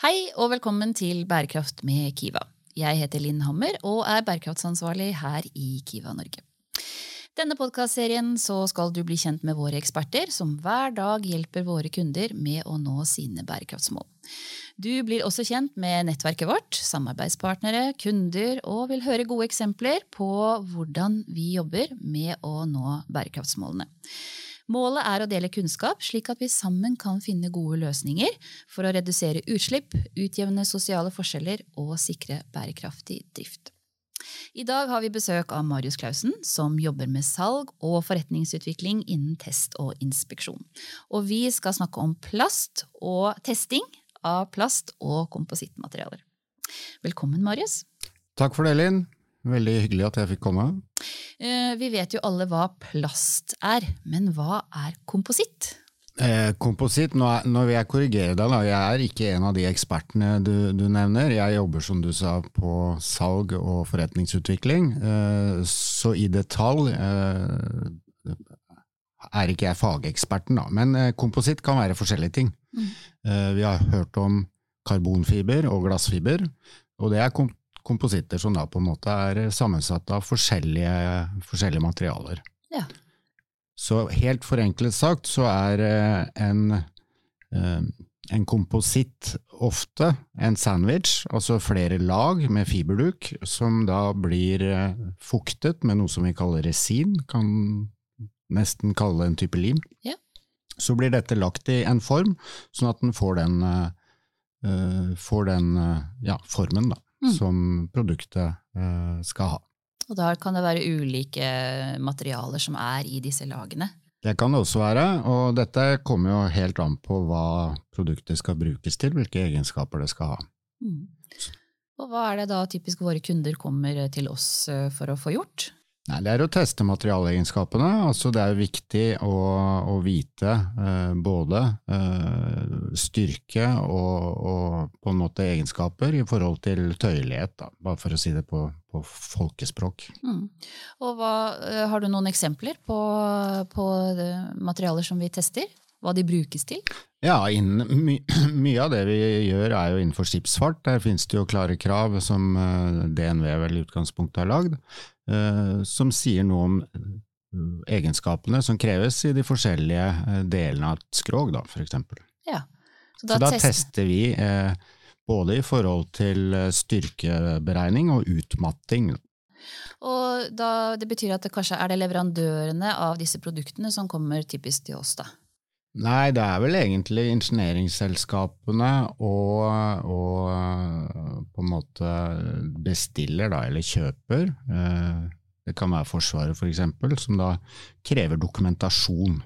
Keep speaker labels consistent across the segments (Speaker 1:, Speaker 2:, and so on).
Speaker 1: Hei og velkommen til Bærekraft med Kiva. Jeg heter Linn Hammer og er bærekraftsansvarlig her i Kiva Norge. Denne podkastserien skal du bli kjent med våre eksperter, som hver dag hjelper våre kunder med å nå sine bærekraftsmål. Du blir også kjent med nettverket vårt, samarbeidspartnere, kunder, og vil høre gode eksempler på hvordan vi jobber med å nå bærekraftsmålene. Målet er å dele kunnskap, slik at vi sammen kan finne gode løsninger for å redusere utslipp, utjevne sosiale forskjeller og sikre bærekraftig drift. I dag har vi besøk av Marius Clausen, som jobber med salg og forretningsutvikling innen test og inspeksjon. Og vi skal snakke om plast og testing av plast og komposittmaterialer. Velkommen, Marius.
Speaker 2: Takk for det, Linn. Veldig hyggelig at jeg fikk komme.
Speaker 1: Eh, vi vet jo alle hva plast er, men hva er kompositt?
Speaker 2: Eh, kompositt, nå, nå, vil jeg korrigere deg. da. Jeg er ikke en av de ekspertene du, du, nevner. Jeg jobber som du sa på salg og forretningsutvikling. Eh, så i detalj eh, er ikke jeg fageksperten, da. Men kompositt kan være forskjellige ting. Mm. Vi har hørt om karbonfiber og glassfiber. Og det er komp kompositter som da på en måte er sammensatt av forskjellige, forskjellige materialer.
Speaker 1: Ja.
Speaker 2: Så helt forenklet sagt så er eh, en, eh, en kompositt ofte en sandwich, altså flere lag med fiberduk, som da blir eh, fuktet med noe som vi kaller resin, kan nesten kalle en type lim.
Speaker 1: Ja.
Speaker 2: Så blir dette lagt i en form, sånn at den får den, får den ja, formen, da mm. som produktet eh, skal ha.
Speaker 1: Og da kan det være ulike materialer som er i disse lagene?
Speaker 2: Det kan det også være, og dette kommer jo helt an på hva produktet skal brukes til, hvilke egenskaper det skal ha. Mm.
Speaker 1: Og hva er det da typisk våre kunder kommer til oss eh, for å få gjort?
Speaker 2: Nei, Det er å teste materialegenskapene. Altså det er viktig å, å vite eh, både eh, styrke og, og, på en måte egenskaper i forhold til tøyelighet, da, bare for å si det på, på folkespråk.
Speaker 1: Mm. Og hva, eh, Har du noen eksempler på, på materialer som vi tester? Hva de brukes til?
Speaker 2: Ja, innen, my, Mye av det vi gjør er jo innenfor skipsfart. Der finnes det jo klare krav som eh, DNV vel i utgangspunktet har lagd. Eh, som sier noe om eh, egenskapene som kreves i de forskjellige eh, delene av et skrog, da, for eksempel.
Speaker 1: Ja.
Speaker 2: Så da, Så da tester vi både i forhold til styrkeberegning og utmatting.
Speaker 1: Og da, det betyr at det kanskje er det leverandørene av disse produktene som kommer typisk til oss, da?
Speaker 2: Nei, det er vel egentlig ingenieringsselskapene og, og, på en måte bestiller, da, eller kjøper. Eh, det kan være Forsvaret, for eksempel, som da krever dokumentasjon.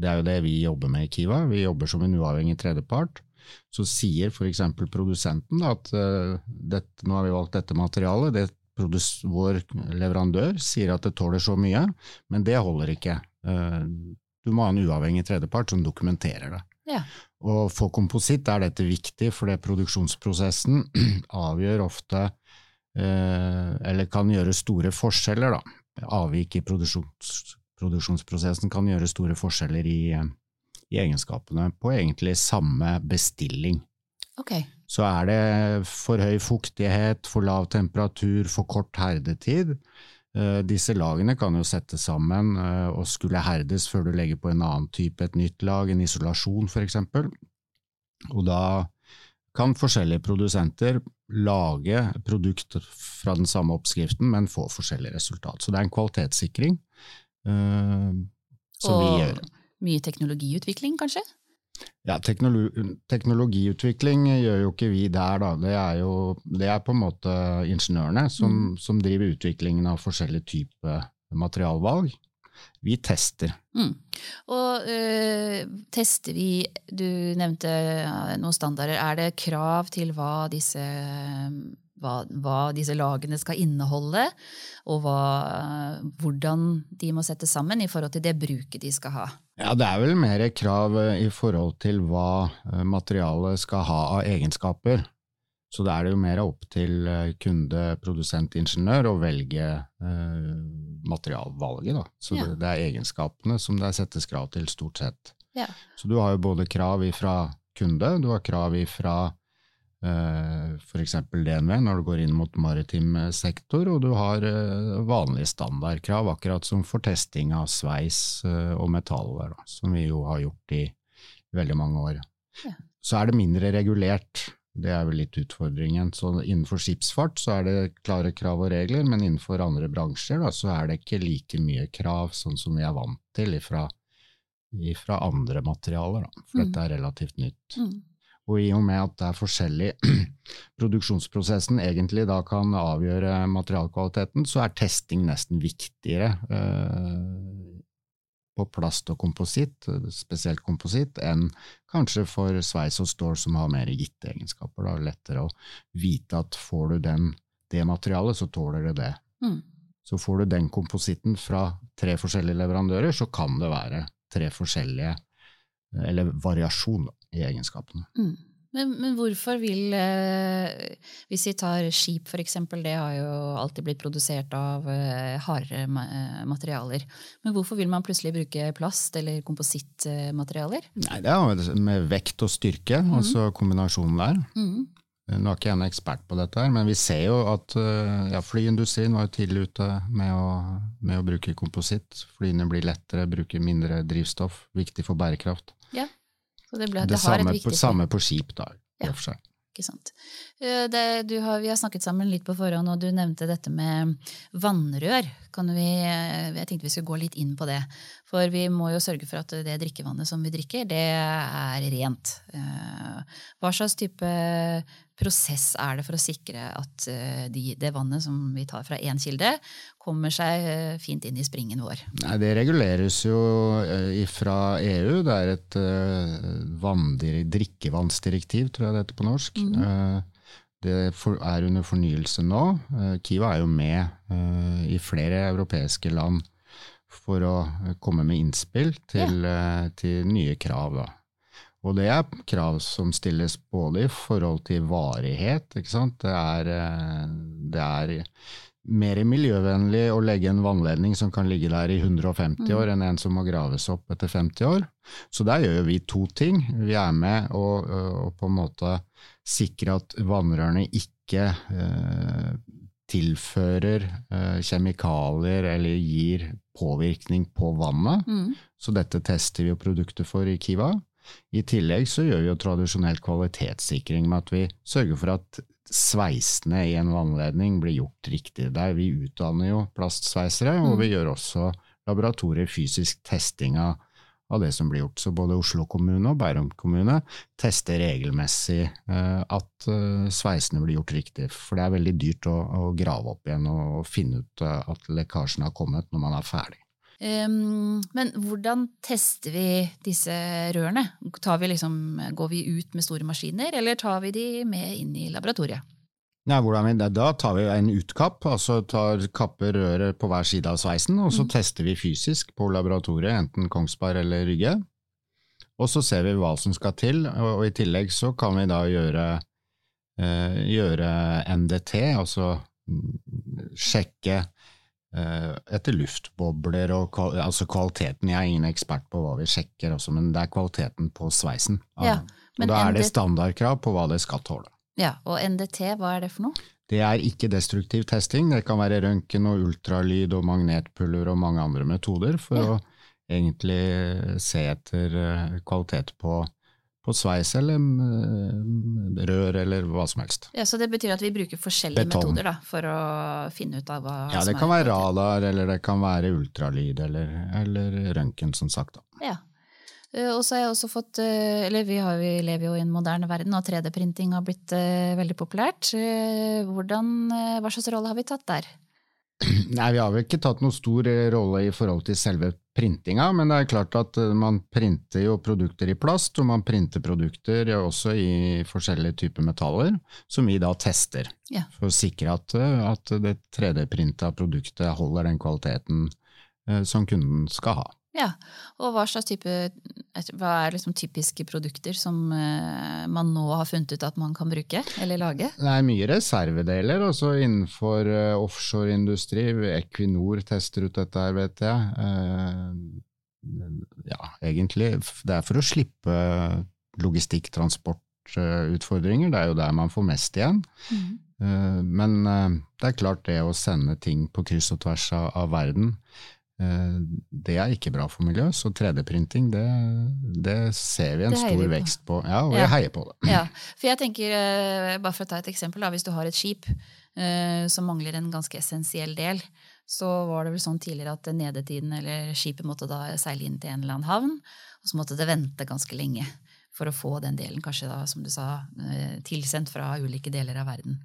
Speaker 2: Det er jo det vi jobber med i Kiva. Vi jobber som en uavhengig tredjepart. Så sier eksempel produsenten at uh, dette, nå har vi valgt dette materialet, det vår leverandør sier at det tåler så mye, men det holder ikke. Du må ha en uavhengig tredjepart som dokumenterer det.
Speaker 1: Ja.
Speaker 2: Og for kompositt er dette viktig, fordi produksjonsprosessen avgjør ofte eh, Eller kan gjøre store forskjeller, da. Avvik i produksjons, produksjonsprosessen kan gjøre store forskjeller i, i egenskapene på egentlig samme bestilling.
Speaker 1: Okay.
Speaker 2: Så er det for høy fuktighet, for lav temperatur, for kort herdetid, disse lagene kan jo settes sammen eh, og skulle herdes før du legger på en annen type, et nytt lag, en isolasjon eksempel. Og da kan forskjellige produsenter lage produkt fra den samme oppskriften, men få forskjellig resultat. Så det er en kvalitetssikring uh, som og vi gjør.
Speaker 1: Mye teknologiutvikling, kanskje?
Speaker 2: Ja, teknologi, teknologiutvikling gjør jo ikke vi der, da. Det er jo det er på en måte ingeniørene som, mm. som driver utviklingen av forskjellige typer materialvalg. Vi tester.
Speaker 1: Mm. Og øh, tester vi Du nevnte noen standarder. Er det krav til hva disse hva, hva, disse lagene skal inneholde, og hva, hvordan de må settes sammen i forhold til det bruket de skal ha.
Speaker 2: Ja, Det er vel mer krav i forhold til hva eh, materialet skal ha av egenskaper. Så da er det jo mer opp til eh, kunde, produsent, ingeniør å velge eh, materialvalget. Da. Så ja. det, det, er egenskapene som det settes krav til, stort sett.
Speaker 1: Ja.
Speaker 2: Så du har jo både krav ifra kunde, du har krav ifra eh, f.eks. DNV når du går inn mot maritim sektor, og du har vanlige standardkrav, akkurat som for testing av sveis og metaller, da, som vi jo har gjort i veldig mange år. Ja. Så er det mindre regulert. Det er vel litt utfordringen. Så innenfor skipsfart så er det klare krav og regler, men innenfor andre bransjer da, så er det ikke like mye krav, sånn som vi er vant til ifra, ifra andre materialer, da, for mm. dette er relativt nytt. Mm. Og i og med at det er forskjellig produksjonsprosessen egentlig da kan avgjøre materialkvaliteten, så er testing nesten viktigere eh, på plast og kompositt, spesielt kompositt, enn kanskje for sveis og stål som har mer gitte egenskaper. Da. Lettere å vite at får du den, det materialet, så tåler det det. Mm. Så får du den kompositten fra tre forskjellige leverandører, så kan det være tre forskjellige, eller variasjon i egenskapene. Mm.
Speaker 1: Men, men, hvorfor vil eh, Hvis vi tar skip, f.eks., det har jo alltid blitt produsert av eh, hardere ma eh, materialer. Men hvorfor vil man plutselig bruke plast eller komposittmaterialer?
Speaker 2: Nei, Det er med vekt og styrke, mm. altså kombinasjonen der. Mm. Nå er ikke jeg en ekspert på dette, her, men vi ser jo at eh, ja, flyindustrien var jo tidlig ute med å, med å bruke kompositt. Flyene blir lettere, bruker mindre drivstoff. Viktig for bærekraft.
Speaker 1: Så det, ble,
Speaker 2: det, det samme, på, samme, på, skip, da.
Speaker 1: Ja. Ikke sant. Eh, det, har, vi har snakket sammen litt på forhånd, og du nevnte dette med vannrør. Vi, eh, jeg tenkte vi skulle gå litt inn på det. For vi må jo sørge for at det drikkevannet som vi drikker, det er rent. Eh, hva slags type prosess er det for å sikre at eh, de, det vannet som vi tar fra én kilde, kommer seg eh, fint inn i springen vår?
Speaker 2: Nei, det reguleres jo fra EU. Det er et drikkevannsdirektiv, tror jeg det heter på norsk. Mm. Det er under fornyelse nå. Kiva er jo med i flere europeiske land for å komme med innspill til, ja. til nye krav. Da. Og det er krav som stilles både i forhold til varighet, ikke sant. Det er, eh, det er mer miljøvennlig å legge en vannledning som kan ligge der i 150 mm. år, enn en som må graves opp etter 50 år. Så der gjør vi to ting. Vi er med og, og på en måte sikre at vannrørene ikke eh, tilfører eh, kjemikalier eller gir påvirkning på vannet. Mm. Så dette tester vi jo produkter for i Kiva. I tillegg så gjør vi jo tradisjonell kvalitetssikring med at vi sørger for at sveisene i en vannledning blir gjort riktig. Der vi utdanner jo plastsveisere, og vi mm. gjør også laboratorier fysisk testing av, av, det som blir gjort. Så både Oslo kommune og Bærum kommune tester regelmessig eh, at eh, sveisene blir gjort riktig. For det er veldig dyrt å, å grave opp igjen og, og finne ut uh, at lekkasjen har kommet når man er ferdig.
Speaker 1: Um, men hvordan tester vi disse rørene? Vi liksom, går vi ut med store maskiner, eller tar vi de med inn i laboratoriet?
Speaker 2: Nei, vi, da tar vi en utkapp, altså tar, kapper røret på hver side av sveisen, og så mm. tester vi fysisk på laboratoriet, enten Kongsberg eller Rygge. Og så ser vi hva som skal til, og, og i tillegg så kan vi da gjøre, eh, gjøre NDT, altså mm, sjekke etter luftbobler og altså kvaliteten. Jeg er ingen ekspert på hva vi sjekker, også, men det er kvaliteten på sveisen. Ja, og da er det standardkrav på hva det skal tåle.
Speaker 1: Ja, Og NDT, hva er det for noe?
Speaker 2: Det er ikke-destruktiv testing. Det kan være røntgen og ultralyd og magnetpuller og mange andre metoder for ja. å egentlig se etter eh, kvalitet på på sveis eller mm, rør eller hva som helst.
Speaker 1: Ja, Så det betyr at vi bruker forskjellige Betong. metoder da, for å finne ut av hva
Speaker 2: ja, som er Ja, det kan være radar, eller det kan være ultralyd, eller, eller røntgen, som sagt. Da.
Speaker 1: Ja. Eh, og så har jeg også fått, eh, eller vi, har, vi lever jo i en moderne verden, og 3D-printing har blitt veldig populært. Hvordan, hva slags rolle har vi tatt der?
Speaker 2: Nei, vi har vel ikke tatt noen stor rolle i forhold til selve printinga, men det er klart at eh, man printer jo produkter i plast, og man printer produkter også i forskjellige typer metaller, som vi da tester. Ja. For å sikre at, eh, at det 3D-printa produktet holder den kvaliteten eh, som kunden skal ha.
Speaker 1: Ja, og hva slags type Hva er liksom typiske produkter som uh, man nå har funnet ut at man kan bruke eller lage?
Speaker 2: Det er mye reservedeler også innenfor uh, offshoreindustri. Equinor tester ut dette her, vet jeg. Uh, ja, egentlig. Det er for å slippe logistikk, transportutfordringer. Det er jo der man får mest igjen.
Speaker 1: Mm.
Speaker 2: Eh, Men eh, det er klart det å sende ting på kryss og tvers av, verden, eh, det er ikke bra for miljøet. Så 3D-printing, det, det ser vi en stor
Speaker 1: vi på.
Speaker 2: vekst på. Ja, og
Speaker 1: Ja.
Speaker 2: jeg heier på det.
Speaker 1: Ja, for jeg tenker, eh, bare for å ta et eksempel, da, hvis du har et skip eh, som mangler en ganske essensiell del, så var det vel sånn tidligere at nedetiden eller skipet måtte da seile inn til en eller annen havn, og så måtte det vente ganske lenge for å få den delen, kanskje da, som du sa, eh, tilsendt fra ulike deler av verden.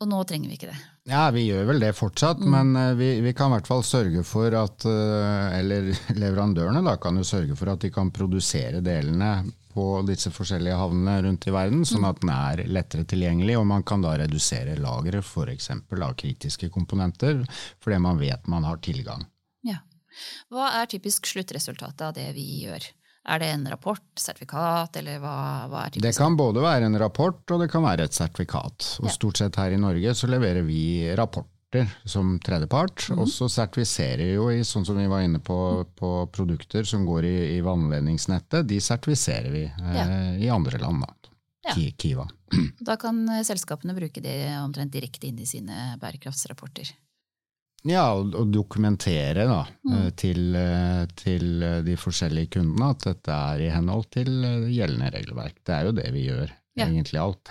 Speaker 1: Og nå trenger vi ikke det.
Speaker 2: Ja, vi gjør vel det fortsatt,
Speaker 1: Mm.
Speaker 2: men eh, vi, vi kan i hvert fall sørge for at eh, Eller leverandørene da, kan jo sørge for at de kan produsere delene på disse forskjellige havnene rundt i verden, sånn
Speaker 1: Mm.
Speaker 2: at den er lettere tilgjengelig, og man kan da redusere lageret f.eks. av kritiske komponenter, fordi man vet man har tilgang.
Speaker 1: Ja. Hva er typisk sluttresultatet av det vi gjør? Er det en rapport, sertifikat, eller hva, hva er typisk?
Speaker 2: Det kan både være en rapport og det kan være et sertifikat. Og
Speaker 1: Ja.
Speaker 2: Stort sett her i Norge så leverer vi rapporter som tredjepart,
Speaker 1: mm.
Speaker 2: og så sertifiserer jo i, sånn som vi var inne på, på produkter som går i, i vannledningsnettet, de sertifiserer vi eh, i andre land, da.
Speaker 1: Ja.
Speaker 2: Kiva.
Speaker 1: Da kan selskapene bruke det omtrent direkte inn i sine bærekraftsrapporter.
Speaker 2: Ja, og, dokumentere da,
Speaker 1: Mm.
Speaker 2: eh, til, eh, til eh, de forskjellige kundene at dette er i henhold til gjeldende regelverk. Det er jo det vi gjør,
Speaker 1: Ja.
Speaker 2: egentlig alt.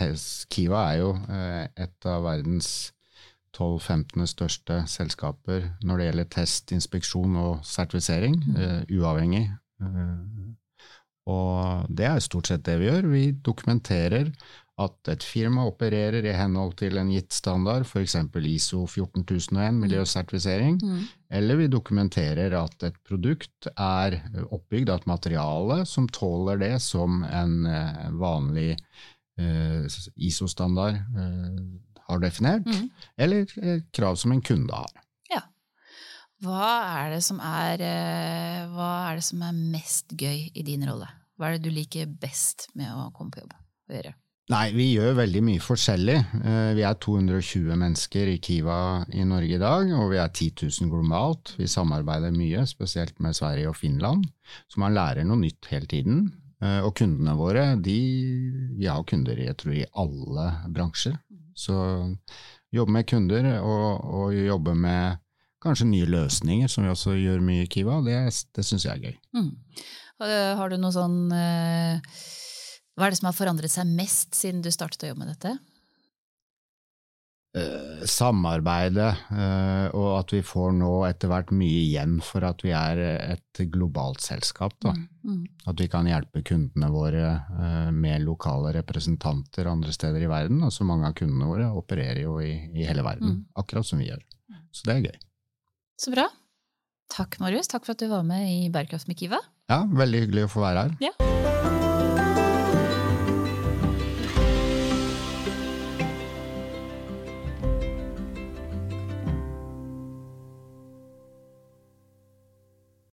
Speaker 2: Kiva er jo et av verdens 12-15 største selskaper når det gjelder test, inspeksjon og sertifisering,
Speaker 1: Mm.
Speaker 2: uavhengig. Og det er stort sett det vi gjør. Vi dokumenterer at et firma opererer i henhold til en gitt standard, f.eks. ISO 14001, miljøsertifisering, eller vi dokumenterer at et produkt er oppbygd av et materiale som tåler det som en eh, vanlig eh, ISO-standard eh, har definert,
Speaker 1: Mm.
Speaker 2: eller et krav som en kunde har.
Speaker 1: Hva er det som er, eh, hva er det som er mest gøy i din rolle? Hva er det du liker best med å komme på jobb og gjøre?
Speaker 2: Nei, vi gjør veldig mye forskjellig. Eh, Vi er 220 mennesker i Kiva i Norge i dag, og vi er 10 000 globalt. Vi samarbeider mye, spesielt med Sverige og Finland, så man lærer noe nytt hele tiden. Eh, Og kundene våre, de, vi har kunder jeg tror, i alle bransjer. Så jobbe med kunder og, og jobbe med kanskje nye løsninger, som vi også gjør mye i Kiva, det, det syns jeg er gøy.
Speaker 1: Mm. Har du noe sånn eh, Hva er det som har forandret seg mest siden du startet å jobbe med dette?
Speaker 2: eh, samarbeidet, eh, og at vi får nå etter hvert mye igjen for at vi er et globalt selskap.
Speaker 1: Mm. Mm.
Speaker 2: At vi kan hjelpe kundene våre eh, med lokale representanter andre steder i verden. Altså mange av kundene våre opererer jo i, i hele verden,
Speaker 1: Mm.
Speaker 2: akkurat som vi gjør. Så det er gøy.
Speaker 1: Så bra. Takk, Marius. Takk for at du var med i Bærekraft med Kiva.
Speaker 2: Ja, veldig hyggelig å få være her.
Speaker 1: Ja.